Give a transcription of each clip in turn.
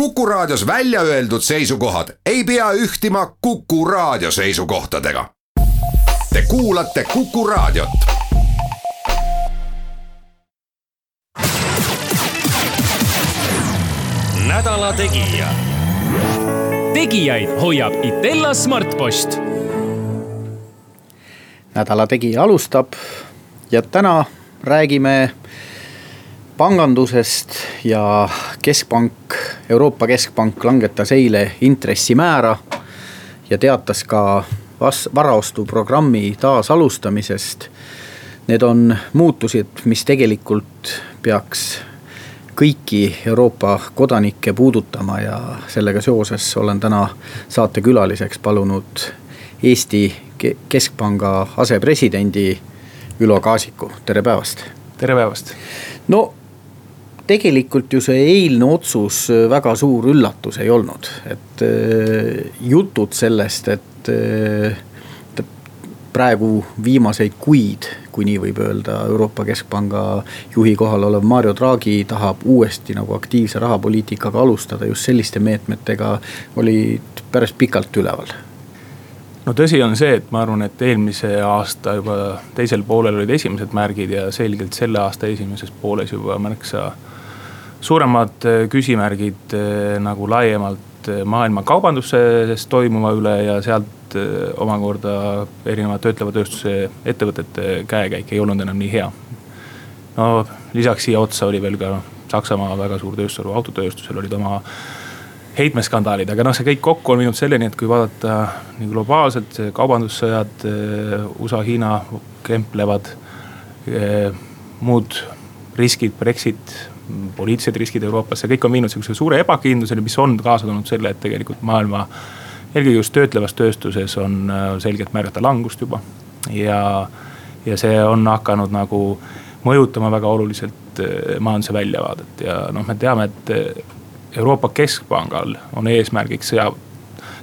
Kuku Raadios välja öeldud seisukohad ei pea ühtima Kuku Raadio seisukohtadega. Te kuulate Kuku Raadiot. nädala Tegija. tegijaid hoiab Itella Smartpost. nädala Tegija alustab ja täna räägime pangandusest ja keskpank, Euroopa Keskpank langetas eile intressimäära ja teatas ka vas-, varaostuprogrammi taasalustamisest. Need on muutused, mis tegelikult peaks kõiki Euroopa kodanikke puudutama ja sellega seoses olen täna saatekülaliseks palunud Eesti Keskpanga asepresidendi Ülo Kaasiku, tere päevast. tere päevast. no tegelikult ju see eilne otsus äh, väga suur üllatus ei olnud, et äh, jutud sellest, et äh, praegu viimaseid kuid, kui nii võib öelda, Euroopa Keskpanga juhi kohal olev Mario Draghi tahab uuesti nagu aktiivse rahapoliitikaga alustada just selliste meetmetega, olid päris pikalt üleval. No tõsi on see, et ma arvan, et eelmise aasta juba teisel poolel olid esimesed märgid ja selgelt selle aasta esimeses pooles juba märksa suuremad äh, küsimärgid äh, nagu laiemalt äh, maailma kaubanduses toimuva üle ja sealt omakorda erinevad töötleva tööstuse ettevõtete käekäik ei olnud enam nii hea. no lisaks siia otsa oli veel ka Saksamaa väga suur tööstusharu, autotööstusel olid oma heitmeskandaalid, aga noh, see kõik kokku on viinud selleni, et kui vaadata nii globaalselt, kaubandussõjad, USA-Hiina kemplevad, muud riskid, Brexit poliitilised riskid Euroopas, see kõik on viinud sihukese suure ebakindluseni, mis on kaasa toonud selle, et tegelikult maailma. eelkõige just töötlevas tööstuses on äh, selgelt märgata langust juba ja, ja see on hakanud nagu mõjutama väga oluliselt äh, majanduse väljavaadet ja noh, me teame, et äh, Euroopa Keskpangal on eesmärgiks sea-,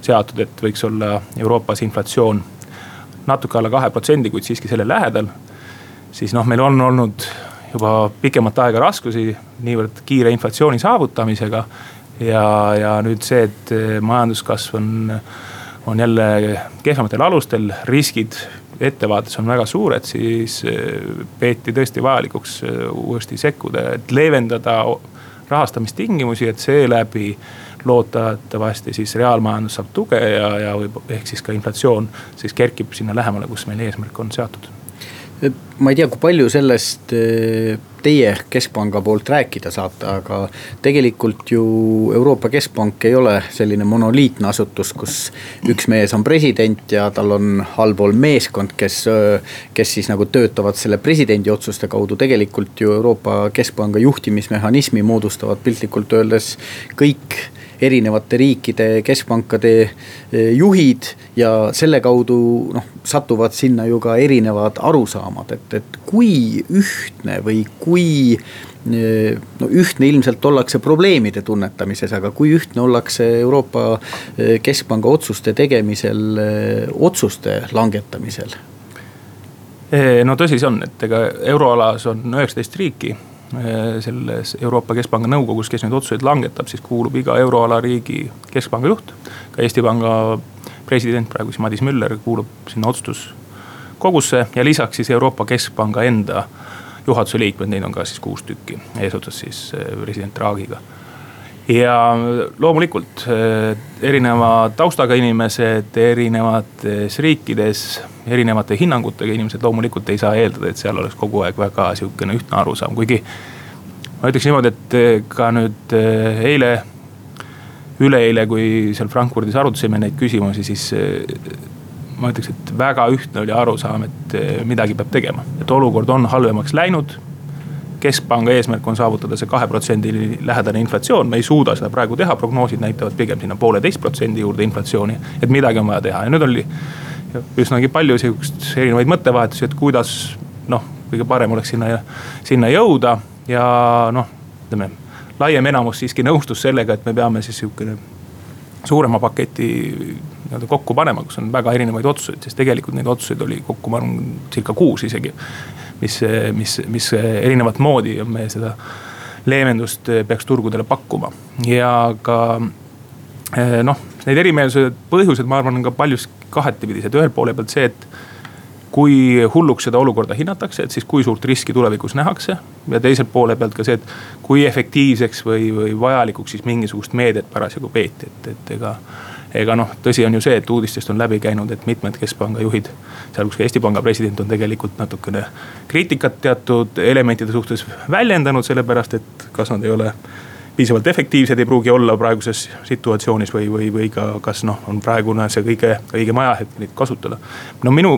seatud, et võiks olla Euroopas inflatsioon natuke alla kahe protsendi, kuid siiski selle lähedal. siis noh, meil on olnud juba pikemat aega raskusi niivõrd kiire inflatsiooni saavutamisega. ja, ja nüüd see, et majanduskasv on, on jälle kehvematel alustel, riskid ettevaates on väga suured, siis eh, peeti tõesti vajalikuks eh, uuesti sekkuda, et leevendada rahastamistingimusi, et seeläbi loodetavasti siis reaalmajandus saab tuge ja, ja võib ehk siis ka inflatsioon siis kerkib sinna lähemale, kus meil eesmärk on seatud ma ei tea, kui palju sellest eh, teie keskpanga poolt rääkida saate, aga tegelikult ju Euroopa Keskpank ei ole selline monoliitne asutus, kus üks mees on president ja tal on allpool meeskond, kes, kes siis nagu töötavad selle presidendi otsuste kaudu. tegelikult ju Euroopa Keskpanga juhtimismehhanismi moodustavad piltlikult öeldes kõik erinevate riikide keskpankade eh, juhid ja selle kaudu noh, satuvad sinna ju ka erinevad arusaamad, et, et kui ühtne või kui eh, no ühtne ilmselt ollakse probleemide tunnetamises, aga kui ühtne ollakse Euroopa eh, Keskpanga otsuste tegemisel, otsuste langetamisel? no tõsi see on, et ega euroalas on üheksateist riiki selles Euroopa Keskpanga nõukogus, kes neid otsuseid langetab, siis kuulub iga euroala riigi keskpanga juht. ka Eesti Panga president praegu siis Madis Müller kuulub sinna otsustuskogusse ja lisaks siis Euroopa Keskpanga enda juhatuse liikmed, neid on ka siis kuus tükki, eesotsas siis äh, president Draghiga ja loomulikult äh, erineva taustaga inimesed erinevates riikides, erinevate hinnangutega inimesed loomulikult ei saa eeldada, et seal oleks kogu aeg väga sihukene ühtne arusaam, kuigi. ma ütleks niimoodi, et äh, ka nüüd äh, eile, üleeile, kui seal Frankfurdis arutasime neid küsimusi, siis ma ütleks, et väga ühtne oli arusaam, et midagi peab tegema, et olukord on halvemaks läinud keskpanga eesmärk on saavutada see kahe protsendi lähedane inflatsioon, me ei suuda seda praegu teha, prognoosid näitavad pigem sinna pooleteist protsendi juurde inflatsiooni. et midagi on vaja teha. Ja nüüd oli üsnagi palju sihukest erinevaid mõttevahetusi, et kuidas noh, kõige parem oleks sinna, sinna jõuda. Ja noh, ütleme laiem enamus siiski nõustus sellega, et me peame siis sihukene suurema paketi nii-öelda kokku panema, kus on väga erinevaid otsuseid, sest tegelikult neid otsuseid oli kokku, ma arvan, circa kuus isegi mis, mis, mis erinevat moodi me seda leevendust peaks turgudele pakkuma ja ka noh, need erimeelsused, põhjused, ma arvan, on ka paljus kahetipidised, ühelt poole pealt see, et kui hulluks seda olukorda hinnatakse, et siis kui suurt riski tulevikus nähakse. ja teiselt poole pealt ka see, et kui efektiivseks või, või vajalikuks siis mingisugust meedet parasjagu peeti, et, et ega. Ega noh, tõsi on ju see, et uudistest on läbi käinud, et mitmed keskpanga juhid, sealhulgas ka Eesti Panga president on tegelikult natukene kriitikat teatud elementide suhtes väljendanud, sellepärast et kas nad ei ole piisavalt efektiivsed ei pruugi olla praeguses situatsioonis või, või, või ka kas noh, on praegune see kõige õigem ajahetk neid kasutada. no minu,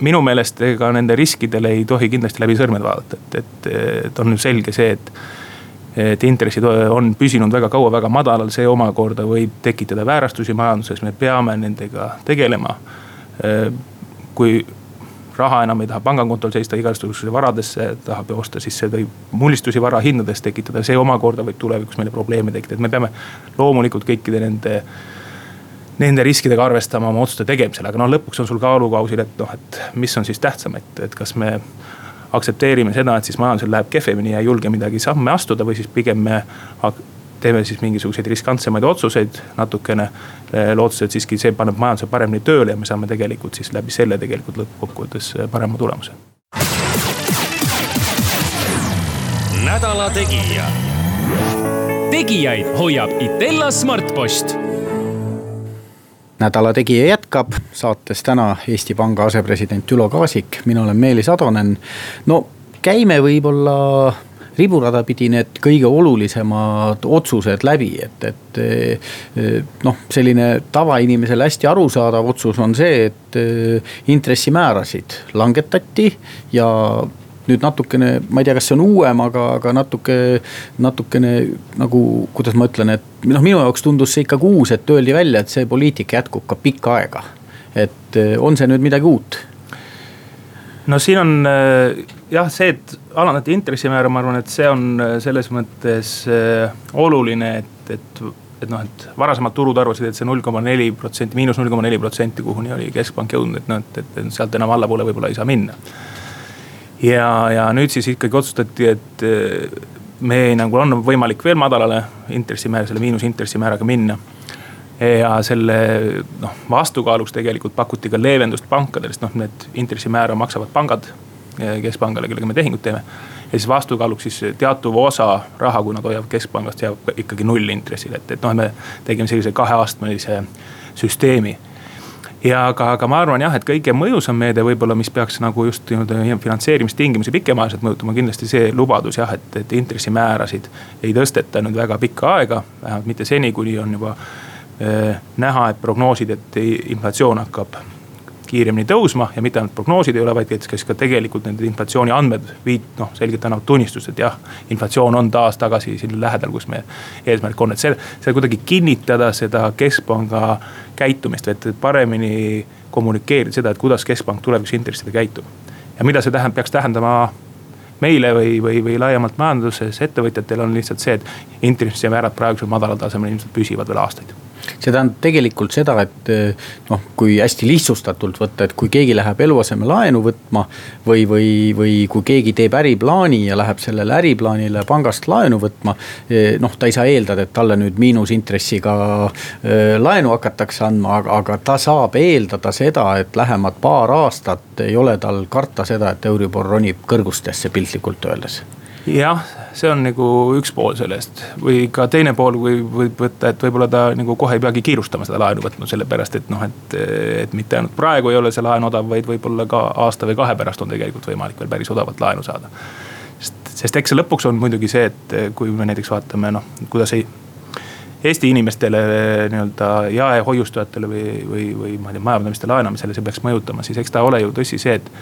minu meelest ega nende riskidele ei tohi kindlasti läbi sõrmede vaadata, et, et, et on ju selge see, et et intressid on püsinud väga kaua väga madalal, see omakorda võib tekitada väärastusi majanduses, me peame nendega tegelema. kui raha enam ei taha pangakontol seista, igasugusesse varadesse tahab osta, siis see võib mullistusi varahindades tekitada, see omakorda võib tulevikus meile probleeme tekitada, et me peame loomulikult kõikide nende nende riskidega arvestama oma otsuste tegemisel, aga noh, lõpuks on sul kaalukausil, et noh, et mis on siis tähtsam, et, et kas me aktsepteerime seda, et siis majandusel läheb kehvemini ja ei julge midagi samme astuda või siis pigem me teeme siis mingisuguseid riskantsemaid otsuseid natukene. Eh, lootuses, et siiski see paneb majanduse paremini tööle ja me saame tegelikult siis läbi selle tegelikult lõppkokkuvõttes eh, parema tulemuse. nädala Tegija. tegijaid hoiab Itella Smartpost nädala Tegija jätkab saates täna Eesti Panga asepresident Ülo Kaasik, mina olen Meelis Atonen. no käime võib-olla riburada pidi need kõige olulisemad otsused läbi, et, et. Eh, noh, selline tavainimesele hästi arusaadav otsus on see, et eh, intressimäärasid langetati ja nüüd natukene, ma ei tea, kas see on uuem, aga, aga natuke, natukene nagu, kuidas ma ütlen, et noh, minu jaoks tundus see ikkagi uus, et öeldi välja, et see poliitika jätkub ka pikka aega. et eh, on see nüüd midagi uut? no siin on jah, see, et alandati intressimäära, ma arvan, et see on äh, selles mõttes oluline, et, et, et noh, et varasemalt turud arvasid, et see null koma neli protsenti, miinus null koma neli protsenti, kuhuni oli keskpank jõudnud, et noh, et, et sealt enam allapoole võib-olla ei saa minna. Ja, ja nüüd siis ikkagi otsustati, et äh, meie hinnangul on võimalik veel madalale intressimäära, selle miinusintressimääraga minna. Ja selle noh, vastukaaluks tegelikult pakuti ka leevendust pankadele, sest noh, need intressimäära maksavad pangad keskpangale, kellega me tehingut teeme. ja siis vastukaaluks siis teatuv osa raha, kui nad hoiavad keskpangast, jääb ikkagi nullintressil, et, et noh, me tegime sellise kaheastmelise süsteemi ja aga, aga ma arvan jah, et kõige mõjusam meede võib-olla, mis peaks nagu just nii-öelda finantseerimistingimusi pikemaajaliselt mõjutama, kindlasti see lubadus jah, et, et intressimäärasid ei tõsteta nüüd väga pikka aega, vähemalt mitte seni, kuni on juba äh, näha, et prognoosid, et inflatsioon hakkab kiiremini tõusma ja mitte ainult prognoosid ei ole, vaid kes ka tegelikult need inflatsiooni andmed viit-, noh selgelt annavad tunnistust, et jah. inflatsioon on taas tagasi siin lähedal, kus meie eesmärk on, et see, see kuidagi kinnitada seda keskpanga käitumist, et paremini kommunikeerida seda, et kuidas keskpank tulevikus intressidega käitub. ja mida see tähendab, peaks tähendama meile või, või, või laiemalt majanduses ettevõtjatele on lihtsalt see, et intressimäärad praegusel madalal tasemel ilmselt püsivad veel aastaid see tähendab tegelikult seda, et eh, noh, kui hästi lihtsustatult võtta, et kui keegi läheb eluasemelaenu võtma. või, või, või kui keegi teeb äriplaani ja läheb sellele äriplaanile pangast laenu võtma. Eh, noh, ta ei saa eeldada, et talle nüüd miinusintressiga eh, laenu hakatakse andma, aga, aga ta saab eeldada seda, et lähemad paar aastat ei ole tal karta seda, et Euribor ronib kõrgustesse piltlikult öeldes jah, see on nagu üks pool sellest või ka teine pool või võib võtta, et võib-olla ta nagu kohe ei peagi kiirustama seda laenu võtma, sellepärast et noh, et. et mitte ainult praegu ei ole see laen odav, vaid võib-olla ka aasta või kahe pärast on tegelikult võimalik veel päris odavalt laenu saada. sest, sest eks see lõpuks on muidugi see, et kui me näiteks vaatame noh, kuidas ei. Eesti inimestele nii-öelda jaehoiustajatele või, või, või ma ei tea, majapidamiste laenamisele see peaks mõjutama, siis eks ta ole ju tõsi see, et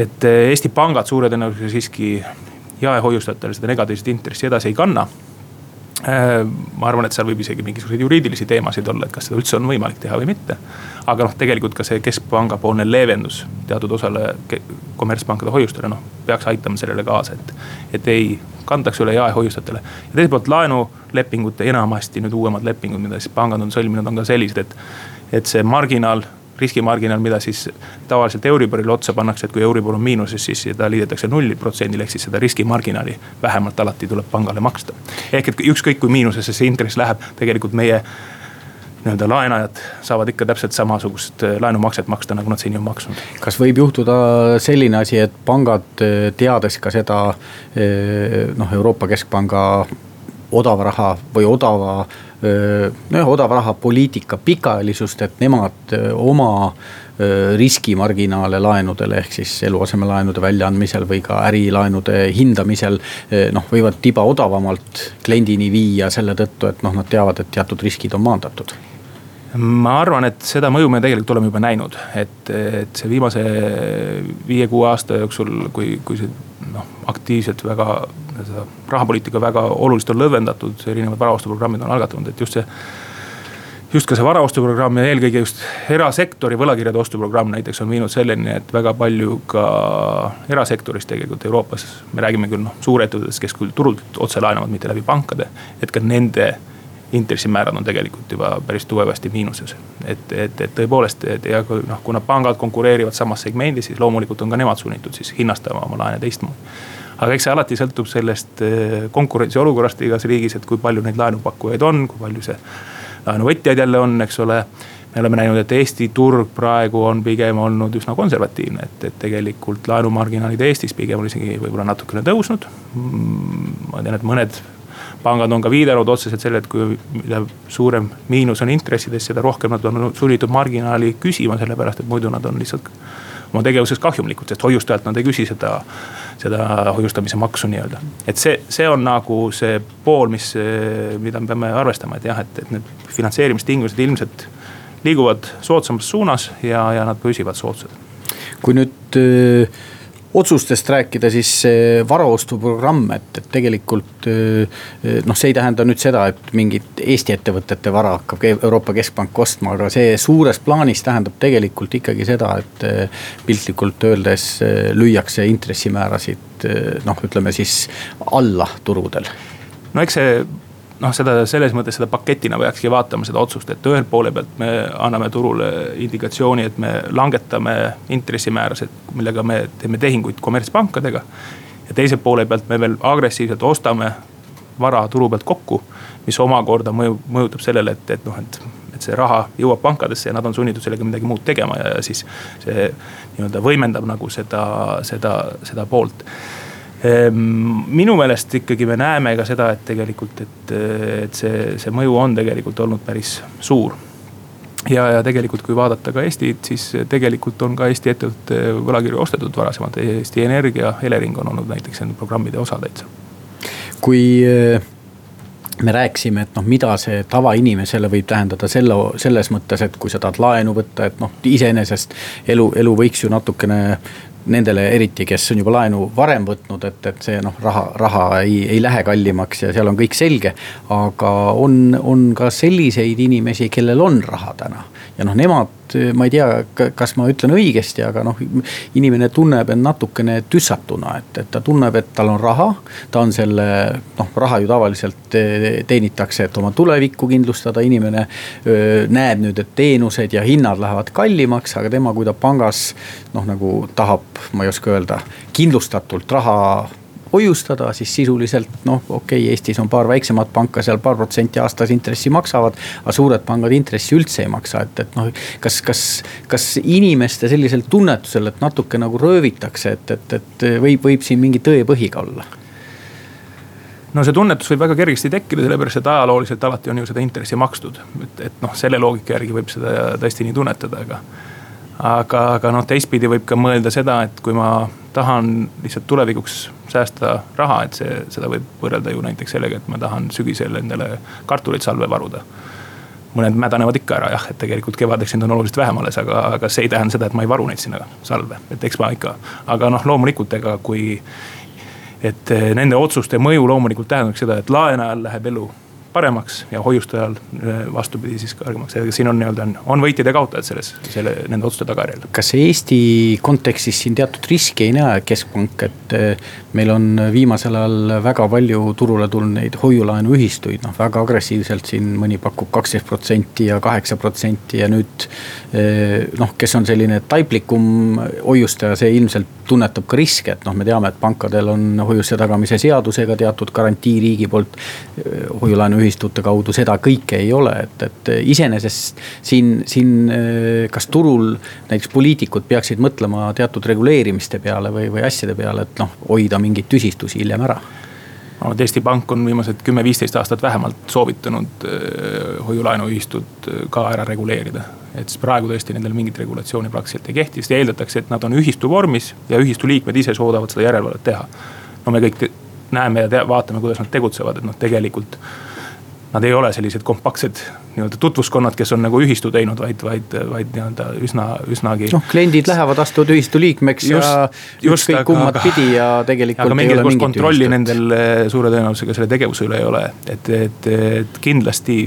et Eesti pangad suure tõenäosusega siiski jaehoiustajatele seda negatiivset intressi edasi ei kanna. Äh, ma arvan, et seal võib isegi mingisuguseid juriidilisi teemasid olla, et kas seda üldse on võimalik teha või mitte. aga noh, tegelikult ka see keskpanga poolne leevendus teatud osale kommertspankade hoiustele, noh peaks aitama sellele kaasa, et. et ei kantaks üle jaehoiustajatele ja teiselt poolt laenulepingute enamasti nüüd uuemad lepingud, mida siis pangad on sõlminud, on ka sellised, et. et see marginaal riskimarginaal, mida siis tavaliselt Euriborile otsa pannakse, et kui Euribor on miinuses, siis seda liidetakse nulli protsendile, ehk siis seda riskimarginaali vähemalt alati tuleb pangale maksta. ehk et ükskõik kui miinusesse see intress läheb, tegelikult meie nii-öelda laenajad saavad ikka täpselt samasugust äh, laenumakset maksta, nagu nad seni on maksnud. kas võib juhtuda selline asi, et pangad, äh, teades ka seda äh, noh, Euroopa Keskpanga odava raha või odava nojah, odava raha poliitika pikaajalisust, et nemad oma riskimarginaale laenudel ehk siis eluasemelaenude väljaandmisel või ka ärilaenude hindamisel. noh, võivad tiba odavamalt kliendini viia selle tõttu, et noh, nad teavad, et teatud riskid on maandatud ma arvan, et seda mõju me tegelikult oleme juba näinud, et, et see viimase viie-kuue aasta jooksul, kui, kui see noh, aktiivselt väga seda rahapoliitika väga oluliselt on lõdvendatud, erinevad varaostuprogrammid on algatatud, et just see just ka see varaostuprogramm ja eelkõige just erasektori võlakirjade ostuprogramm näiteks on viinud selleni, et väga palju ka erasektoris tegelikult Euroopas. me räägime küll noh, suurettevõtetest, kes küll turult otse laenavad, mitte läbi pankade, et ka nende intressimäärad on tegelikult juba päris tugevasti miinuses. et, et, et tõepoolest, et ja noh, kuna pangad konkureerivad samas segmendis, siis loomulikult on ka nemad sunnitud siis hinnastama oma laene teistmoodi. aga eks see alati sõltub sellest eh, konkurentsiolukorrast igas riigis, et kui palju neid laenupakkujaid on, kui palju see laenuvõtjaid jälle on, eks ole me oleme näinud, et Eesti turg praegu on pigem olnud üsna konservatiivne, et, et tegelikult laenumarginaalid Eestis pigem on isegi võib-olla natukene tõusnud. Mm, ma tean, et mõned pangad on ka viidanud otseselt selle, et kui mida suurem miinus on intressides, seda rohkem nad on sunnitud marginaali küsima, sellepärast et muidu nad on lihtsalt oma tegevuses kahjumlikud, sest hoiustajalt nad ei küsi seda, seda hoiustamise maksu nii-öelda. et see, see on nagu see pool, mis, mida me peame arvestama, et jah, et, et need finantseerimistingimused ilmselt liiguvad soodsamas suunas ja, ja nad püsivad soodsad. kui nüüd öö otsustest rääkida, siis see varaostuprogramm, et, et tegelikult noh, see ei tähenda nüüd seda, et mingit Eesti ettevõtete vara hakkab Euroopa Keskpank ostma, aga see suures plaanis tähendab tegelikult ikkagi seda, et piltlikult öeldes lüüakse intressimäärasid noh, ütleme siis alla turgudel. no eks see noh, seda selles mõttes seda paketina peakski vaatama seda otsust, et ühelt poole pealt me anname turule indikatsiooni, et me langetame intressimäärasid, millega me teeme tehinguid kommertspankadega. ja teise poole pealt me veel agressiivselt ostame vara turu pealt kokku, mis omakorda mõju, mõjutab sellele, et, et noh, et et see raha jõuab pankadesse ja nad on sunnitud sellega midagi muud tegema ja, ja siis see nii-öelda võimendab nagu seda, seda, seda poolt minu meelest ikkagi me näeme ka seda, et tegelikult, et, et see, see mõju on tegelikult olnud päris suur. ja, ja tegelikult, kui vaadata ka Eestit, siis tegelikult on ka Eesti ettevõtete võlakirju ostetud varasemalt, Eesti Energia, Elering on olnud näiteks nende programmide osa täitsa. kui eh, me rääkisime, et noh, mida see tavainimesele võib tähendada selle, selles mõttes, et kui sa tahad laenu võtta, et noh, iseenesest elu, elu võiks ju natukene nendele eriti, kes on juba laenu varem võtnud, et, et see noh, raha, raha ei, ei lähe kallimaks ja seal on kõik selge. aga on, on ka selliseid inimesi, kellel on raha täna ja noh, nemad ma ei tea, kas ma ütlen õigesti, aga noh, inimene tunneb end natukene tüssatuna, et, et ta tunneb, et tal on raha. ta on selle, noh, raha ju tavaliselt teenitakse, et oma tulevikku kindlustada, inimene öö, näeb nüüd, et teenused ja hinnad lähevad kallimaks, aga tema, kui ta pangas noh, nagu tahab, ma ei oska öelda, kindlustatult raha hoiustada, siis sisuliselt noh, okei okay,, Eestis on paar väiksemat panka, seal paar protsenti aastas intressi maksavad. aga suured pangad intressi üldse ei maksa, et, et noh, kas, kas, kas inimeste sellisel tunnetusel, et natuke nagu röövitakse, et, et, et võib, võib siin mingi tõepõhi ka olla no see tunnetus võib väga kergesti tekkida, sellepärast et ajalooliselt alati on ju seda intressi makstud. et, et noh, selle loogika järgi võib seda tõesti nii tunnetada, aga. Aga, aga noh, teistpidi võib ka mõelda seda, et kui ma tahan lihtsalt tulevikuks säästa raha, et see, seda võib võrrelda ju näiteks sellega, et ma tahan sügisel endale kartulit salve varuda. mõned mädanevad ikka ära jah, et tegelikult kevadeks neid on oluliselt vähem alles, aga, aga see ei tähenda seda, et ma ei varu neid sinna salve, et eks ma ikka. aga noh, loomulikult ega kui, et nende otsuste mõju loomulikult tähendab seda, et laenajal läheb elu paremaks ja hoiustajal vastupidi siis kõrgemaks, ega siin on nii-öelda on, on võitjad ja kaotajad selles, selle, nende otsuste tagajärjel. kas Eesti kontekstis siin teatud riski ei näe keskpank, et meil on viimasel ajal väga palju turule tulnud neid hoiulaenuühistuid, noh väga agressiivselt siin mõni pakub kaksteist protsenti ja kaheksa protsenti ja nüüd. noh, kes on selline taiplikum hoiustaja, see ilmselt tunnetab ka riske, et noh, me teame, et pankadel on hoiuste tagamise seadusega teatud garantii riigi poolt. hoiulaenuühistute kaudu seda kõike ei ole, et, et iseenesest siin, siin kas turul näiteks poliitikud peaksid mõtlema teatud reguleerimiste peale või, või asjade peale, et noh, hoida mingeid tüsistusi hiljem ära ma arvan, et Eesti Pank on viimased kümme-viisteist aastat vähemalt soovitanud äh, hoiulaenuühistud äh, ka ära reguleerida. et siis praegu tõesti nendel mingit regulatsiooni praktiliselt ei kehti, sest eeldatakse, et nad on ühistu vormis ja ühistu liikmed ise suudavad seda järelevalvet teha. no me kõik näeme ja vaatame, kuidas nad tegutsevad, et noh, tegelikult nad ei ole sellised kompaktsed nii-öelda tutvuskonnad, kes on nagu ühistu teinud, vaid, vaid, vaid nii-öelda üsna, üsnagi. noh, kliendid lähevad, astuvad ühistu liikmeks just, ja ükskõik kummat pidi ja tegelikult. aga mingisugust kontrolli ühistut. nendel eh, suure tõenäosusega selle tegevuse üle ei ole. et, et, et kindlasti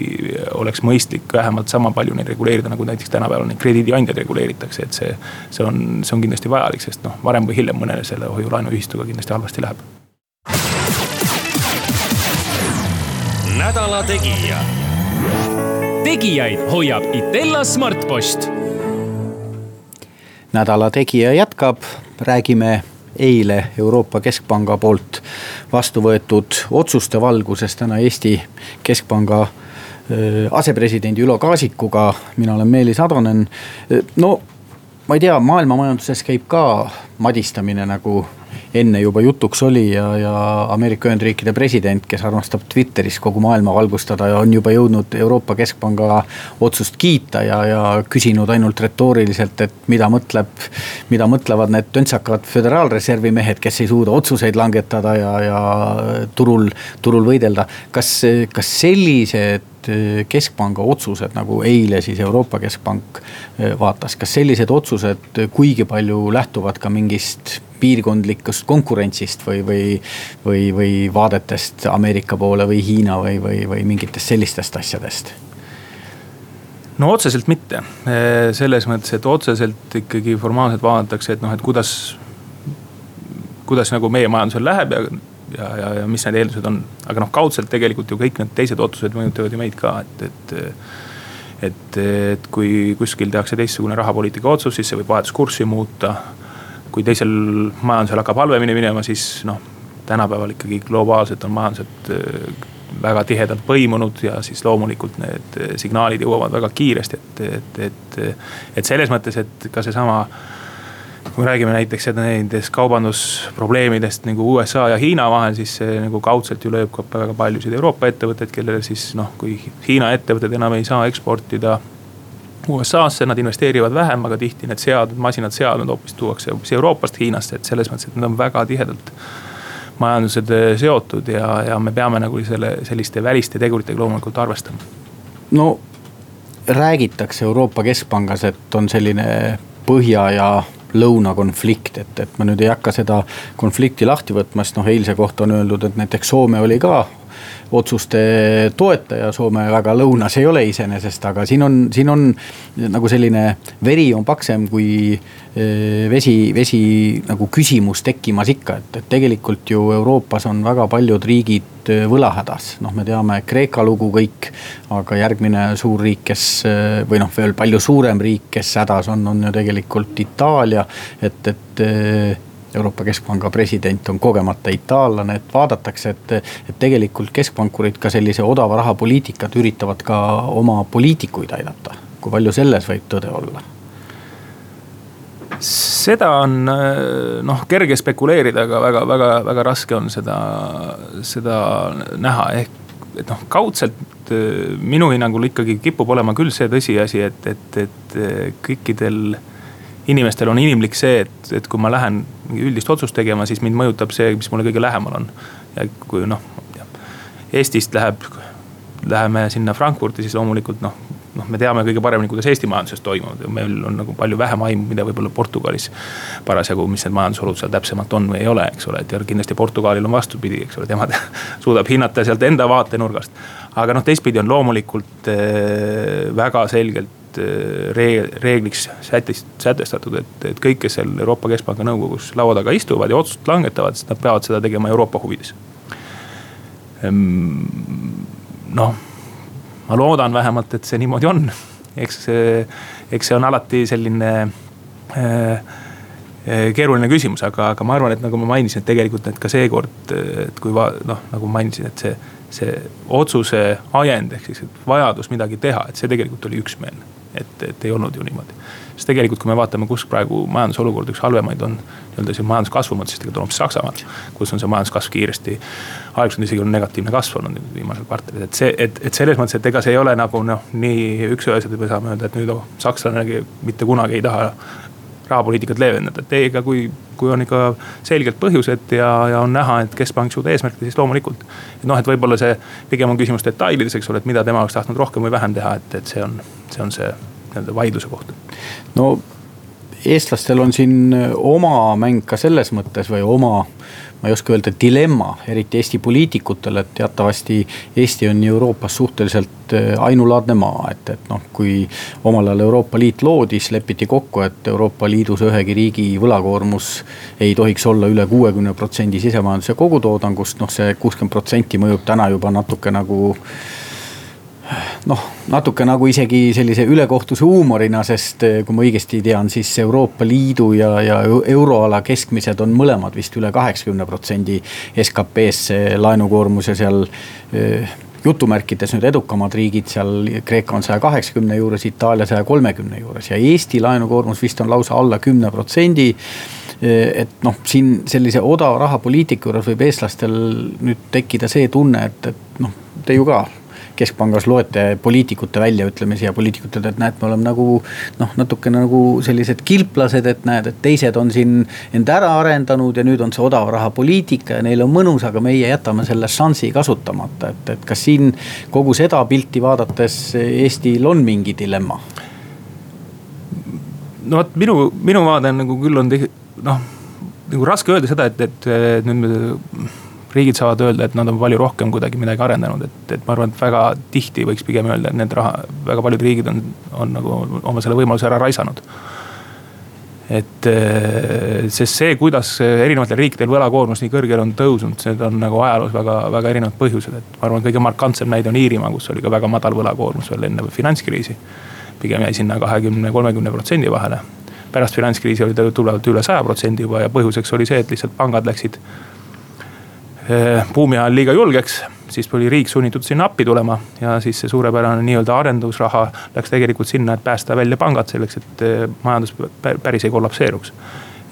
oleks mõistlik vähemalt sama palju neid reguleerida, nagu näiteks tänapäeval neid krediidiandjaid reguleeritakse, et see. see on, see on kindlasti vajalik, sest noh, varem või hiljem mõnele selle hoiu-laenuühistuga kindlasti halvasti läheb nädala Tegija. Tegijaid hoiab Itella Smartpost. nädala Tegija jätkab, räägime eile Euroopa Keskpanga poolt vastu võetud otsuste valguses täna Eesti Keskpanga asepresidendi Ülo Kaasikuga, mina olen Meelis Atonen. no ma ei tea, maailma majanduses käib ka madistamine nagu enne juba jutuks oli ja, ja Ameerika Ühendriikide president, kes armastab Twitteris kogu maailma valgustada ja on juba jõudnud Euroopa Keskpanga otsust kiita ja, ja küsinud ainult retooriliselt, et mida mõtleb. mida mõtlevad need töntsakad föderaalreservi mehed, kes ei suuda otsuseid langetada ja, ja turul, turul võidelda. kas, kas sellised keskpanga otsused, nagu eile siis Euroopa Keskpank vaatas, kas sellised otsused kuigi palju lähtuvad ka mingist piirkondlikust konkurentsist või, või, või, või vaadetest Ameerika poole või Hiina või, või, või mingitest sellistest asjadest? no otseselt mitte, selles mõttes, et otseselt ikkagi formaalselt vaadatakse, et noh, et kuidas, kuidas nagu meie majandusel läheb ja ja, ja, ja mis need eeldused on. aga noh, kaudselt tegelikult ju kõik need teised otsused mõjutavad ju meid ka, et, et. et, et kui kuskil tehakse teistsugune rahapoliitika otsus, siis see võib vahetuskurssi muuta kui teisel majandusel hakkab halvemini minema, siis noh, tänapäeval ikkagi globaalselt on majandused äh, väga tihedalt põimunud ja siis loomulikult need äh, signaalid jõuavad väga kiiresti, et, et, et, et selles mõttes, et ka seesama kui me räägime näiteks nendest kaubandusprobleemidest nagu USA ja Hiina vahel, siis see nagu kaudselt ju lööb ka väga paljusid Euroopa ettevõtteid, kellele siis noh, kui Hiina ettevõtted enam ei saa eksportida USA-sse, nad investeerivad vähem, aga tihti need seadmed, masinad, seadmed hoopis tuuakse hoopis Euroopast Hiinasse, et selles mõttes, et need on väga tihedalt majandused eh, seotud ja, ja me peame nagu selle, selliste väliste teguritega loomulikult arvestama. no räägitakse Euroopa Keskpangas, et on selline põhja ja lõunakonflikt, et, et ma nüüd ei hakka seda konflikti lahti võtma, sest noh, eilse kohta on öeldud, et näiteks Soome oli ka otsuste toetaja Soome väga lõunas ei ole iseenesest, aga siin on, siin on nagu selline veri on paksem kui eh, vesi, vesi nagu küsimus tekkimas ikka, et, et tegelikult ju Euroopas on väga paljud riigid eh, võlahädas. noh, me teame Kreeka lugu kõik, aga järgmine suur riik, kes eh, või noh, veel palju suurem riik, kes hädas on, on ju tegelikult Itaalia, et, et Euroopa Keskpanga president on kogemata itaallane, et vaadatakse, et, et tegelikult keskpankurid ka sellise odava raha poliitikat üritavad ka oma poliitikuid aidata. kui palju selles võib tõde olla? seda on noh, kerge spekuleerida, aga väga, väga, väga raske on seda, seda näha, ehk et noh, kaudselt minu hinnangul ikkagi kipub olema küll see tõsiasi, et, et, et kõikidel inimestel on inimlik see, et, et kui ma lähen mingi üldist otsust tegema, siis mind mõjutab see, mis mulle kõige lähemal on. ja kui noh, Eestist läheb, läheme sinna Frankfurti, siis loomulikult noh, noh, me teame kõige paremini, kuidas Eesti majanduses toimub, meil on nagu palju vähem aimu, mida võib-olla Portugalis parasjagu, mis need majandusolud seal täpsemalt on või ei ole, eks ole, et ja kindlasti Portugalil on vastupidi, eks ole, tema suudab hinnata sealt enda vaatenurgast. aga noh, teistpidi on loomulikult äh, väga selgelt reegliks sätist, sätestatud, et, et kõik, kes seal Euroopa Keskpanga nõukogus laua taga istuvad ja otsust langetavad, siis nad peavad seda tegema Euroopa huvides. Ehm, noh ma loodan vähemalt, et see niimoodi on. eks see, eks see on alati selline äh, äh, keeruline küsimus, aga, aga ma arvan, et nagu ma mainisin, et tegelikult et ka seekord, et kui va-, noh, nagu ma mainisin, et see, see otsuse ajend ehk siis vajadus midagi teha, et see tegelikult oli üksmeelne. Et, et ei olnud ju niimoodi sest tegelikult, kui me vaatame, kus praegu majandusolukord üks halvemaid on, nii-öelda siin majanduskasvu mõttes, tegelikult on hoopis Saksamaal. kus on see majanduskasv kiiresti, aeglaselt isegi on negatiivne kasv olnud viimasel kvartalil, et see, et, et selles mõttes, et ega see ei ole nagu noh, nii üksüheselt, me saame öelda, et nüüd oh, sakslanegi mitte kunagi ei taha rahapoliitikat leevendada, et ei, ega kui, kui on ikka selgelt põhjused ja, ja on näha, et keskpank ei suuda eesmärkida, siis loomulikult. et noh, et võib-olla see pigem on küsimus detailides, eks ole, et mida tema oleks tahtnud rohkem või vähem teha, et, et see on, see on see nii-öelda vaidluse koht? no eestlastel on siin oma mäng ka selles mõttes või oma, ma ei oska öelda, dilemma, eriti Eesti poliitikutel, et teatavasti Eesti on Euroopas suhteliselt äh, ainulaadne maa, et, et noh, kui omal ajal Euroopa Liit loodi, siis lepiti kokku, et Euroopa Liidus ühegi riigi võlakoormus ei tohiks olla üle kuuekümne protsendi sisemajanduse kogutoodangust, noh see kuuskümmend protsenti mõjub täna juba natuke nagu noh, natuke nagu isegi sellise ülekohtuse huumorina, sest eh, kui ma õigesti tean, siis Euroopa Liidu ja, ja euroala keskmised on mõlemad vist üle kaheksakümne protsendi SKP-s see laenukoormus ja seal eh, jutumärkides nüüd edukamad riigid seal, Kreeka on saja kaheksakümne juures, Itaalia saja kolmekümne juures ja Eesti laenukoormus vist on lausa alla kümne protsendi. Eh, et noh, siin sellise odava rahapoliitika juures võib eestlastel nüüd tekkida see tunne, et, et noh, te ju ka keskpangas loete poliitikute väljaütlemisi ja poliitikud ütlevad, et näed, me oleme nagu noh, natuke nagu sellised kilplased, et näed, et teised on siin end ära arendanud ja nüüd on see odava raha poliitika ja neil on mõnus, aga meie jätame selle šansi kasutamata, et, et kas siin kogu seda pilti vaadates Eestil on mingi dilemma? no vot minu, minu vaade on nagu küll on noh, nagu raske öelda seda, et, et nüüd me riigid saavad öelda, et nad on palju rohkem kuidagi midagi arendanud, et, et ma arvan, et väga tihti võiks pigem öelda, et need raha, väga paljud riigid on, on nagu oma selle võimaluse ära raisanud. et eh, sest see, kuidas erinevatel riikidel võlakoormus nii kõrgele on tõusnud, need on nagu ajaloos väga, väga erinevad põhjused, et ma arvan, kõige markantsem näide on Iirimaa, kus oli ka väga madal võlakoormus veel enne finantskriisi. pigem jäi sinna kahekümne, kolmekümne protsendi vahele pärast finantskriisi oli ta tugevalt üle saja protsendi juba ja põhjuseks oli see, et lihtsalt pangad läksid buumi ajal liiga julgeks, siis oli riik sunnitud sinna appi tulema ja siis see suurepärane nii-öelda arendusraha läks tegelikult sinna, et päästa välja pangad selleks, et eh, majandus päris ei kollapseeruks.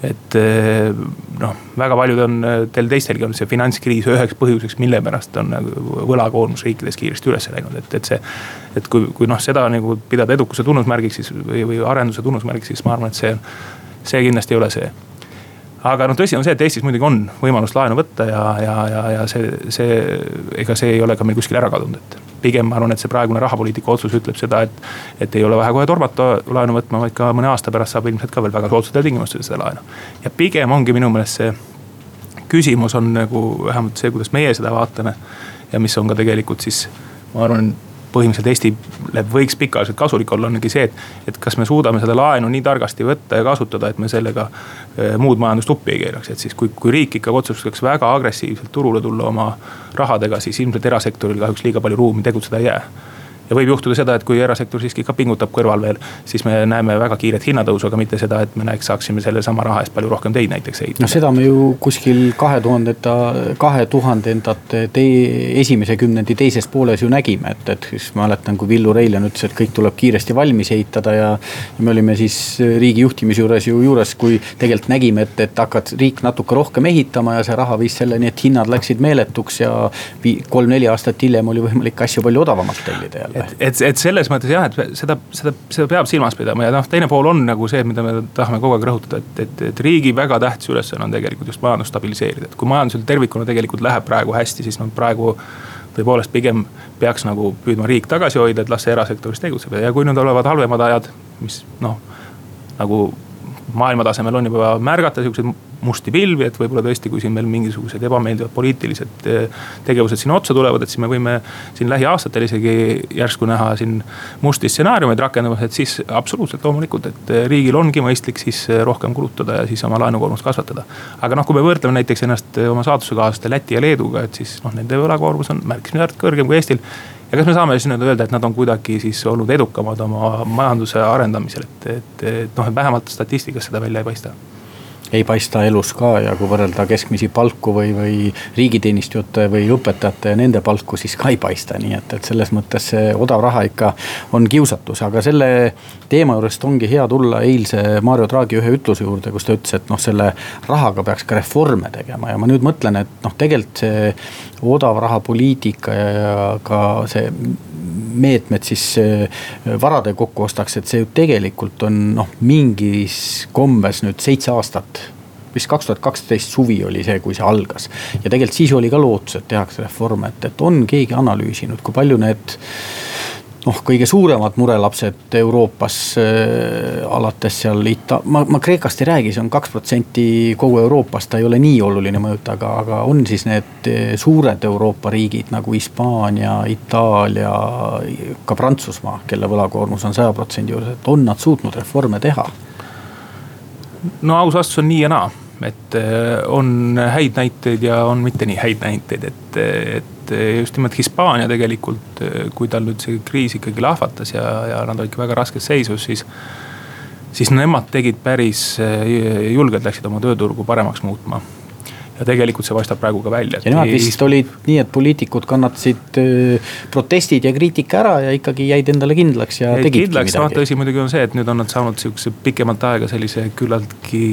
et eh, noh, väga paljudel teistelgi on see finantskriis üheks põhjuseks, mille pärast on nagu võlakoormus riikides kiiresti üles läinud, et, et see. et kui, kui noh, seda nagu pidada edukuse tunnusmärgiks siis või, või arenduse tunnusmärgiks, siis ma arvan, et see, see kindlasti ei ole see aga noh, tõsi on see, et Eestis muidugi on võimalus laenu võtta ja, ja, ja, ja see, see, ega see ei ole ka meil kuskil ära kadunud, et. pigem ma arvan, et see praegune rahapoliitika otsus ütleb seda, et, et ei ole vaja kohe tormata laenu võtma, vaid ka mõne aasta pärast saab ilmselt ka veel väga soodsatel tingimustel seda laenu. ja pigem ongi minu meelest see küsimus on nagu vähemalt see, kuidas meie seda vaatame ja mis on ka tegelikult siis ma arvan põhimõtteliselt Eestile võiks pikaajaliselt kasulik olla, ongi see, et, et kas me suudame seda laenu nii targasti võtta ja kasutada, et me sellega eh, muud majandust uppi ei keeraks, et siis kui, kui riik ikka otsustaks väga agressiivselt turule tulla oma rahadega, siis ilmselt erasektoril kahjuks liiga palju ruumi tegutseda ei jää ja võib juhtuda seda, et kui erasektor siiski ka pingutab kõrval veel, siis me näeme väga kiiret hinnatõusu, aga mitte seda, et me näeks, saaksime sellesama raha eest palju rohkem teid näiteks ehitada. no seda me ju kuskil kahe tuhandeta, kahe tuhandendate esimese kümnendi teises pooles ju nägime, et, et siis mäletan, kui Villu Reiljan ütles, et kõik tuleb kiiresti valmis ehitada ja. ja me olime siis riigi juhtimise juures ju juures, kui tegelikult nägime, et, et hakkad riik natuke rohkem ehitama ja see raha viis selleni, et hinnad läksid meeletuks ja kolm-neli aastat hiljem oli võimalik asju palju odavamalt tellida jälle et, et, et selles mõttes jah, et seda, seda, seda peab silmas pidama ja noh, teine pool on nagu see, mida me tahame kogu aeg rõhutada, et, et, et riigi väga tähtis ülesanne on tegelikult just majandust stabiliseerida, et kui majandusel tervikuna tegelikult läheb praegu hästi, siis noh, praegu tõepoolest pigem peaks nagu püüdma riik tagasi hoida, et las see erasektoris tegutseb. Ja kui nüüd olevad halvemad ajad, mis noh, nagu maailma tasemel on juba märgata siukseid musti pilvi, et võib-olla tõesti, kui siin veel mingisugused ebameeldivad poliitilised eh, tegevused siin otsa tulevad, et siis me võime siin lähiaastatel isegi järsku näha siin musti stsenaariumeid rakendumas, et siis absoluutselt loomulikult, et eh, riigil ongi mõistlik siis eh, rohkem kulutada ja siis oma laenukoormust kasvatada. aga noh, kui me võrdleme näiteks ennast oma saatusekaaslaste Läti ja Leeduga, et siis noh, nende võlakoormus on märkimisväärselt kõrgem kui Eestil ja kas me saame siis nüüd öelda, et nad on kuidagi siis olnud edukamad oma majanduse arendamisel, et, et, et noh, et vähemalt statistikas seda välja ei paista ei paista elus ka ja kui võrrelda keskmisi palku või, või riigiteenistujate või õpetajate ja nende palku, siis ka ei paista, nii et, et selles mõttes see odav raha ikka on kiusatus, aga selle teema juurest ongi hea tulla eilse Mario Draghi ühe ütluse juurde, kus ta ütles, et noh, selle rahaga peaks ka reforme tegema. Ja ma nüüd mõtlen, et noh, tegelikult see odava raha poliitika ja ka see meetmed siis varade kokku ostaks, et see ju tegelikult on noh, mingis kombes nüüd seitse aastat vist kaks tuhat kaksteist suvi oli see, kui see algas. ja tegelikult siis oli ka lootus, et tehakse reforme, et, et on keegi analüüsinud, kui palju need noh, kõige suuremad murelapsed Euroopas äh, alates seal Ita-, ma, ma Kreekast ei räägi, see on kaks protsenti kogu Euroopast, ta ei ole nii oluline mõõta, aga, aga on siis need äh, suured Euroopa riigid nagu Hispaania, Itaalia, ka Prantsusmaa, kelle võlakoormus on saja protsendi juures, et on nad suutnud reforme teha? no aus vastus on nii ja naa et äh, on häid näiteid ja on mitte nii häid näiteid, et, et just nimelt Hispaania tegelikult, kui tal nüüd see kriis ikkagi lahvatas ja, ja nad olidki väga raskes seisus, siis. siis nemad tegid päris äh, julgelt, läksid oma tööturgu paremaks muutma ja tegelikult see paistab praegu ka välja. ja nemad vist olid nii, et poliitikud kannatasid protestid ja kriitika ära ja ikkagi jäid endale kindlaks ja tegidki kindlaks, midagi. tõsi muidugi on see, et nüüd on nad saanud sihukese pikemat aega sellise küllaltki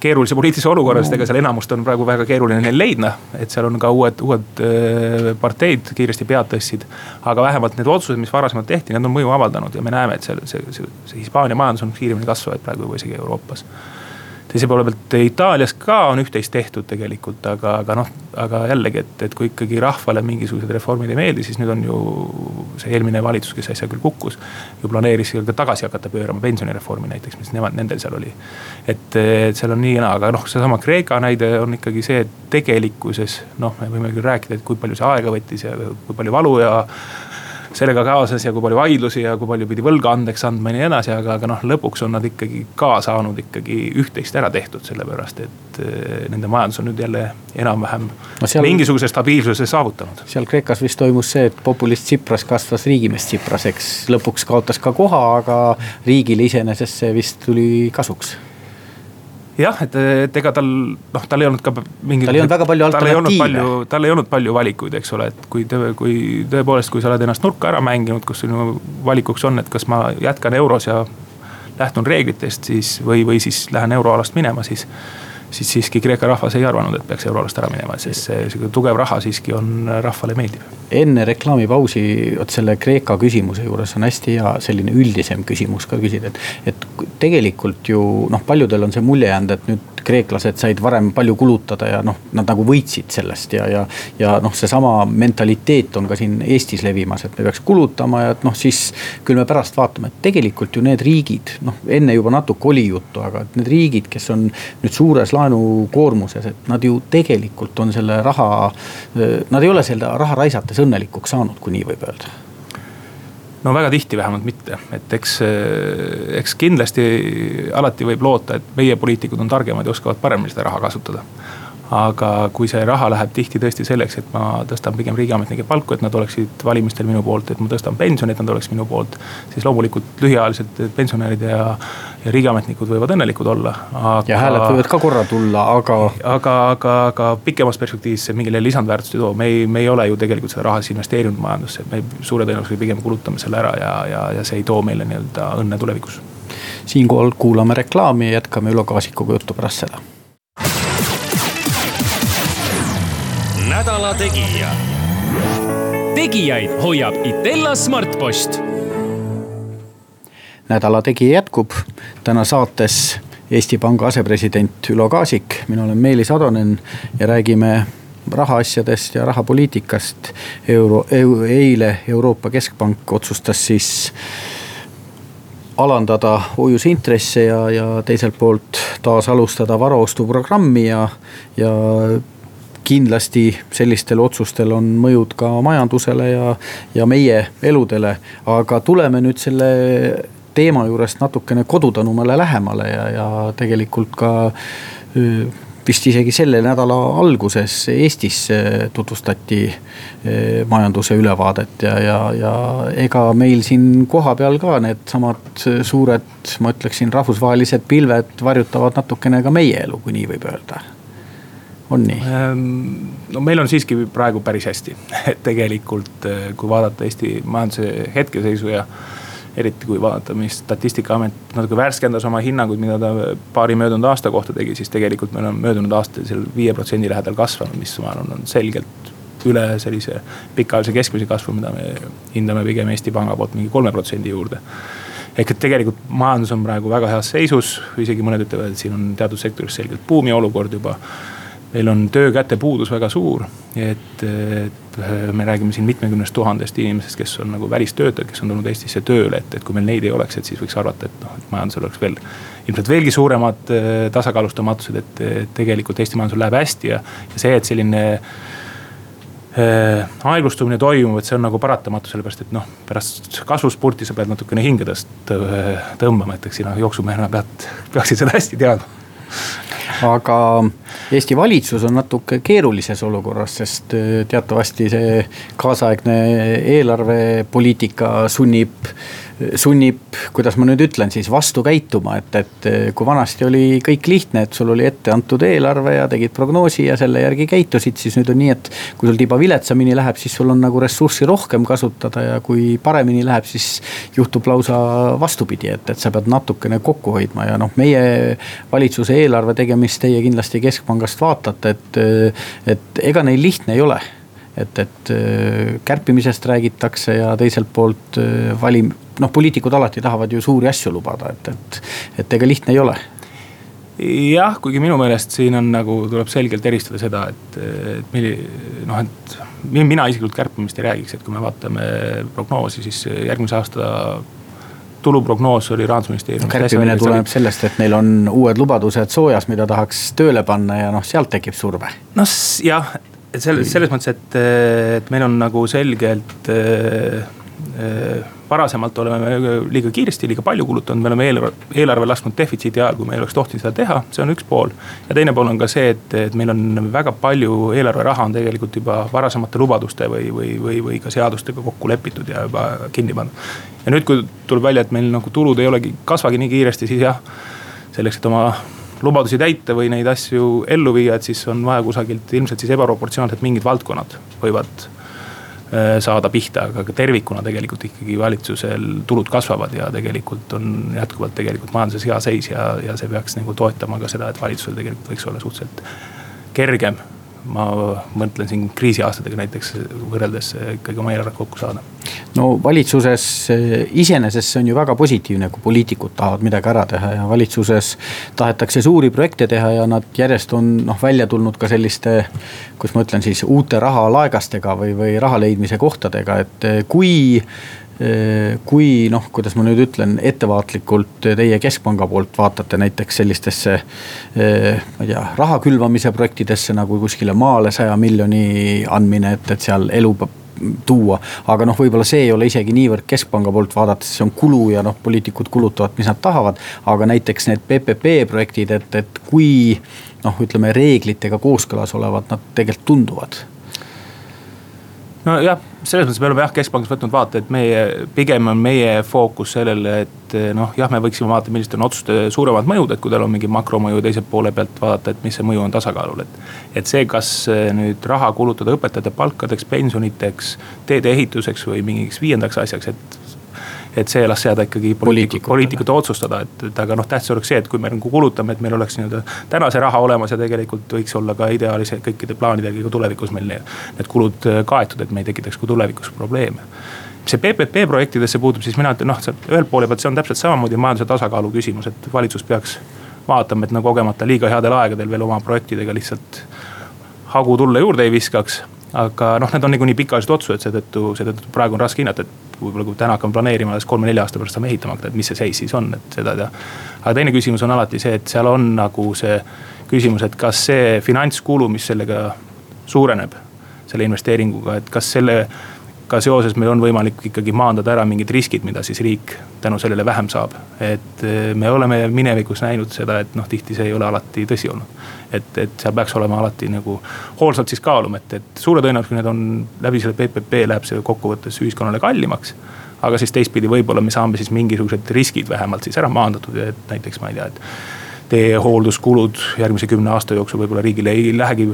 keerulise poliitilise olukorra, sest ega seal enamust on praegu väga keeruline neil leida. et seal on ka uued, uued parteid kiiresti pead tõstsid. aga vähemalt need otsused, mis varasemalt tehti, need on mõju avaldanud ja me näeme, et see, see, see, see Hispaania majandus on kiiremini kasvavaid praegu juba isegi Euroopas teise poole pealt Itaalias ka on üht-teist tehtud tegelikult, aga, aga noh, aga jällegi, et, et kui ikkagi rahvale mingisugused reformid ei meeldi, siis nüüd on ju see eelmine valitsus, kes äsja küll kukkus. ju planeeris ka tagasi hakata pöörama pensionireformi näiteks, mis nemad, nendel seal oli. et, et seal on nii ja naa, aga noh, seesama Kreeka näide on ikkagi see, et tegelikkuses noh, me võime küll rääkida, et kui palju see aega võttis ja kui palju valu ja sellega kaasas ja kui palju vaidlusi ja kui palju pidi võlga andeks andma ja nii edasi, aga, aga noh, lõpuks on nad ikkagi ka saanud ikkagi üht-teist ära tehtud, sellepärast et eh, nende majandus on nüüd jälle enam-vähem no seal, mingisuguse stabiilsuse saavutanud. seal Kreekas vist toimus see, et populist Tsipras kasvas riigimees Tsipras, eks lõpuks kaotas ka koha, aga riigile iseenesest see vist tuli kasuks jah, et, et ega tal noh, tal ei olnud ka mingi. tal ei olnud väga palju alternatiive. tal ei olnud palju valikuid, eks ole, et kui, kui tõepoolest, kui sa oled ennast nurka ära mänginud, kus sinu valikuks on, et kas ma jätkan euros ja lähtun reeglitest, siis või, või siis lähen euroalast minema, siis siis siiski Kreeka rahvas ei arvanud, et peaks euroalast ära minema, sest see sihuke tugev raha siiski on rahvale meeldiv. enne reklaamipausi, vot selle Kreeka küsimuse juures on hästi hea selline üldisem küsimus ka küsida, et. et tegelikult ju noh, paljudel on see mulje jäänud, et nüüd kreeklased said varem palju kulutada ja noh, nad nagu võitsid sellest ja, ja. ja noh, seesama mentaliteet on ka siin Eestis levimas, et me peaks kulutama ja et noh, siis küll me pärast vaatame, et tegelikult ju need riigid, noh enne juba natuke oli juttu, aga et need riigid, kes on nüüd suures laenukoormuses, et nad ju tegelikult on selle raha. Nad ei ole seda raha raisates õnnelikuks saanud, kui nii võib öelda no väga tihti vähemalt mitte, et eks, eks kindlasti alati võib loota, et meie poliitikud on targemad ja oskavad paremini seda raha kasutada aga kui see raha läheb tihti tõesti selleks, et ma tõstan pigem riigiametnike palku, et nad oleksid valimistel minu poolt, et ma tõstan pensioni, et nad oleks minu poolt. siis loomulikult lühiajaliselt pensionärid ja, ja riigiametnikud võivad õnnelikud olla, aga. ja hääled võivad ka korra tulla, aga. aga, aga, aga pikemas perspektiivis see mingile lisandväärtust ei too, me ei, me ei ole ju tegelikult seda raha siis investeerinud majandusse, me suure tõenäosusega pigem kulutame selle ära ja, ja, ja see ei too meile nii-öelda õnne tulevikus siinkohal kuulame reklaami ja jätkame Ülo Kaasikuga juttu pärast seda nädala Tegija. tegijaid hoiab Itella Smartpost. nädala Tegija jätkub, täna saates Eesti Panga asepresident Ülo Kaasik, mina olen Meelis Atonen ja räägime rahaasjadest ja rahapoliitikast. euro, eile Euroopa Keskpank otsustas siis alandada hoiusintresse ja, ja teiselt poolt taas alustada varaostuprogrammi ja, ja kindlasti sellistel otsustel on mõjud ka majandusele ja, ja meie eludele. aga tuleme nüüd selle teema juurest natukene kodutanumale lähemale ja, ja tegelikult ka vist isegi selle nädala alguses Eestis tutvustati majanduse ülevaadet ja, ja, ja ega meil siin kohapeal ka needsamad suured, ma ütleksin, rahvusvahelised pilved varjutavad natukene ka meie elu, kui nii võib öelda on nii? Ehm, no meil on siiski praegu päris hästi, et tegelikult kui vaadata Eesti majanduse hetkeseisu ja eriti kui vaadata, mis statistikaamet natuke värskendas oma hinnanguid, mida ta paari möödunud aasta kohta tegi, siis tegelikult meil on möödunud aastal seal viie protsendi lähedal kasvanud, mis ma arvan, on selgelt üle sellise pikaajalise keskmise kasvu, mida me hindame pigem Eesti Panga poolt mingi kolme protsendi juurde. ehk et tegelikult majandus on praegu väga heas seisus, isegi mõned ütlevad, et siin on teatud sektoris selgelt buumi olukord juba meil on töökäte puudus väga suur, et, et me räägime siin mitmekümnest tuhandest inimesest, kes on nagu välistöötajad, kes on tulnud Eestisse tööle, et, et kui meil neid ei oleks, et siis võiks arvata, et noh, et majandusel oleks veel. ilmselt veelgi suuremad äh, tasakaalustamatused, et, et tegelikult Eesti majandusel läheb hästi ja, ja see, et selline äh, aeglustumine toimub, et see on nagu paratamatu, sellepärast et noh, pärast kasvuspurti sa pead natukene hinge tõst-, tõmbama, et eks sina jooksumehena pead, peaksid seda hästi teadma aga Eesti valitsus on natuke keerulises olukorras, sest äh, teatavasti see kaasaegne eelarvepoliitika sunnib sunnib, kuidas ma nüüd ütlen siis, vastu käituma, et, et kui vanasti oli kõik lihtne, et sul oli ette antud eelarve ja tegid prognoosi ja selle järgi käitusid, siis nüüd on nii, et kui sul tiba viletsamini läheb, siis sul on nagu ressurssi rohkem kasutada ja kui paremini läheb, siis juhtub lausa vastupidi, et, et sa pead natukene kokku hoidma ja noh, meie valitsuse eelarve tegemist teie kindlasti keskpangast vaatate, et, et ega neil lihtne ei ole. Et, et kärpimisest räägitakse ja teiselt poolt valim-, noh, poliitikud alati tahavad ju suuri asju lubada, et, et, et ega lihtne ei ole jah, kuigi minu meelest siin on nagu tuleb selgelt eristada seda, et, et milli-, noh, et mina isiklikult kärpimist ei räägiks, et kui me vaatame prognoosi, siis järgmise aasta tuluprognoos oli rahandusministeeriumis no,. kärpimine tuleneb sellest, et neil on uued lubadused soojas, mida tahaks tööle panna ja noh, sealt tekib surve. noh jah, selles, selles mõttes, et, et meil on nagu selgelt äh, varasemalt oleme liiga kiiresti, liiga palju kulutanud, me oleme eelarve, eelarve lasknud defitsiidi ajal, kui me ei oleks tohtinud seda teha, see on üks pool. ja teine pool on ka see, et, et meil on väga palju eelarveraha on tegelikult juba varasemate lubaduste või, või, või, või ka seadustega kokku lepitud ja juba kinni pandud. ja nüüd, kui tuleb välja, et meil nagu tulud ei olegi, kasvagi nii kiiresti, siis jah, selleks, et oma lubadusi täita või neid asju ellu viia, et siis on vaja kusagilt ilmselt siis ebaproportsionaalselt mingid valdkonnad võivad Äh, saada pihta, aga tervikuna tegelikult ikkagi valitsusel tulud kasvavad ja tegelikult on jätkuvalt tegelikult majanduses hea seis ja, ja see peaks nagu toetama ka seda, et valitsusel tegelikult võiks olla suhteliselt kergem ma mõtlen siin kriisiaastatega näiteks võrreldes ikkagi oma eelarvet kokku saada. no valitsuses iseenesest see on ju väga positiivne, kui poliitikud tahavad midagi ära teha ja valitsuses tahetakse suuri projekte teha ja nad järjest on noh, välja tulnud ka selliste. kuidas ma ütlen siis uute rahalaegastega või, või raha leidmise kohtadega, et kui Äh, kui noh, kuidas ma nüüd ütlen, ettevaatlikult teie keskpanga poolt vaatate näiteks sellistesse. Äh, ma ei tea, raha külvamise projektidesse nagu kuskile maale saja miljoni andmine, et, et seal elu tuua. aga noh, võib-olla see ei ole isegi niivõrd keskpanga poolt vaadates, see on kulu ja noh, poliitikud kulutavad, mis nad tahavad. aga näiteks need PPP projektid, et, et kui noh, ütleme reeglitega kooskõlas olevad nad tegelikult tunduvad nojah, selles mõttes me oleme jah keskpangas võtnud vaate, et meie, pigem on meie fookus sellele, et noh, jah, me võiksime vaadata, millised on otsuste suuremad mõjud, et kui tal on mingi makromõju teise poole pealt vaadata, et mis see mõju on tasakaalul, et. et see, kas nüüd raha kulutada õpetajate palkadeks, pensioniteks, teede ehituseks või mingiks viiendaks asjaks, et et see las jääda ikkagi poliitikute, poliitikute otsustada, et, et aga noh, tähtis oleks see, et kui me nagu kulutame, et meil oleks nii-öelda täna see raha olemas ja tegelikult võiks olla ka ideaalis kõikide plaanidega ka tulevikus meil need, kulud äh, kaetud, et me ei tekitaks ka tulevikus probleeme see PPP projektidesse puutub, siis mina ütlen, noh, ühelt poole pealt see on täpselt samamoodi majanduse tasakaalu küsimus, et valitsus peaks vaatama, et no kogemata liiga headel aegadel veel oma projektidega lihtsalt hagu tulle juurde ei viskaks. aga noh, need on niikuinii pikaajalised otsused, seetõttu, seetõttu praegu on raske hinnata, et võib-olla kui täna hakkame planeerima, alles kolme-nelja aasta pärast saame ehitama hakata, et mis see seis siis on, et seda tea. aga teine küsimus on alati see, et seal on nagu see küsimus, et kas see finantskulu, mis sellega suureneb, selle investeeringuga, et kas selle ka seoses meil on võimalik ikkagi maandada ära mingid riskid, mida siis riik tänu sellele vähem saab. et eh, me oleme minevikus näinud seda, et noh, tihti see ei ole alati tõsi olnud. et, et seal peaks olema alati nagu hoolsalt siis kaaluma, et, et suure tõenäosusega need on läbi selle PPP läheb see kokkuvõttes ühiskonnale kallimaks aga siis teistpidi võib-olla me saame siis mingisugused riskid vähemalt siis ära maandatud, et näiteks ma ei tea, et teehoolduskulud järgmise kümne aasta jooksul võib-olla riigile ei lähegi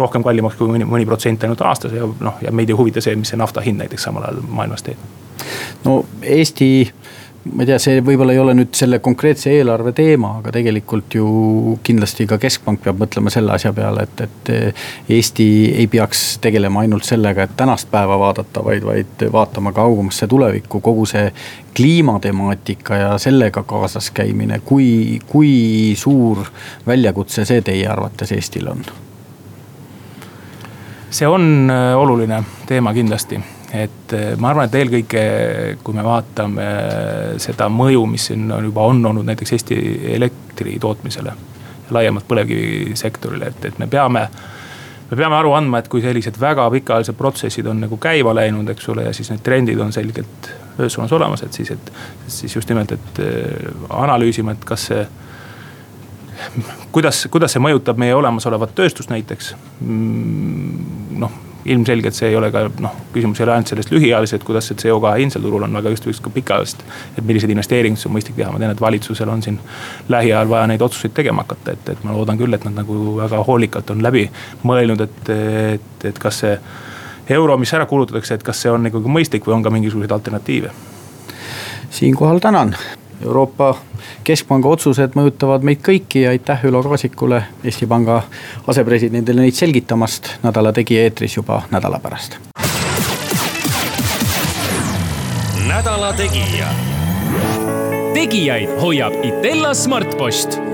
rohkem kallimaks kui mõni, mõni protsent ainult aastas ja noh, ja meid ei huvita see, mis see nafta hind näiteks samal ajal maailmas teeb. no Eesti ma ei tea, see võib-olla ei ole nüüd selle konkreetse eelarve teema, aga tegelikult ju kindlasti ka keskpank peab mõtlema selle asja peale, et, et Eesti ei peaks tegelema ainult sellega, et tänast päeva vaadata, vaid, vaid vaatama kaugemasse tulevikku, kogu see kliimatemaatika ja sellega kaasas käimine, kui, kui suur väljakutse see teie arvates Eestil on? See on äh, oluline teema kindlasti, et äh, ma arvan, et eelkõige kui me vaatame äh, seda mõju, mis siin on juba on olnud näiteks Eesti elektri tootmisele. laiemalt põlevkivisektorile, et, et me peame me peame aru andma, et kui sellised väga pikaajalised protsessid on nagu käima läinud, eks ole, ja siis need trendid on selgelt öös suunas olemas, et siis, et. siis just nimelt, et analüüsima, et kas see kuidas, kuidas see mõjutab meie olemasolevat tööstust näiteks? Mm, noh, ilmselgelt see ei ole ka noh, küsimus ei ole ainult sellest lühiajaliselt, kuidas see CO2 hind seal turul on, aga just, just ka pikaajalist. et milliseid investeeringuid on mõistlik teha, ma tean, et valitsusel on siin lähiajal vaja neid otsuseid tegema hakata, et, et ma loodan küll, et nad nagu väga hoolikalt on läbi mõelnud, et, et, et kas see euro, mis ära kulutatakse, et kas see on ikkagi mõistlik või on ka mingisuguseid alternatiive? siinkohal tänan Euroopa Keskpanga otsused mõjutavad meid kõiki ja aitäh Ülo Kaasikule, Eesti Panga asepresidendile neid selgitamast. nädala Tegija eetris juba nädala pärast. nädala Tegija. tegijaid hoiab Itella Smartpost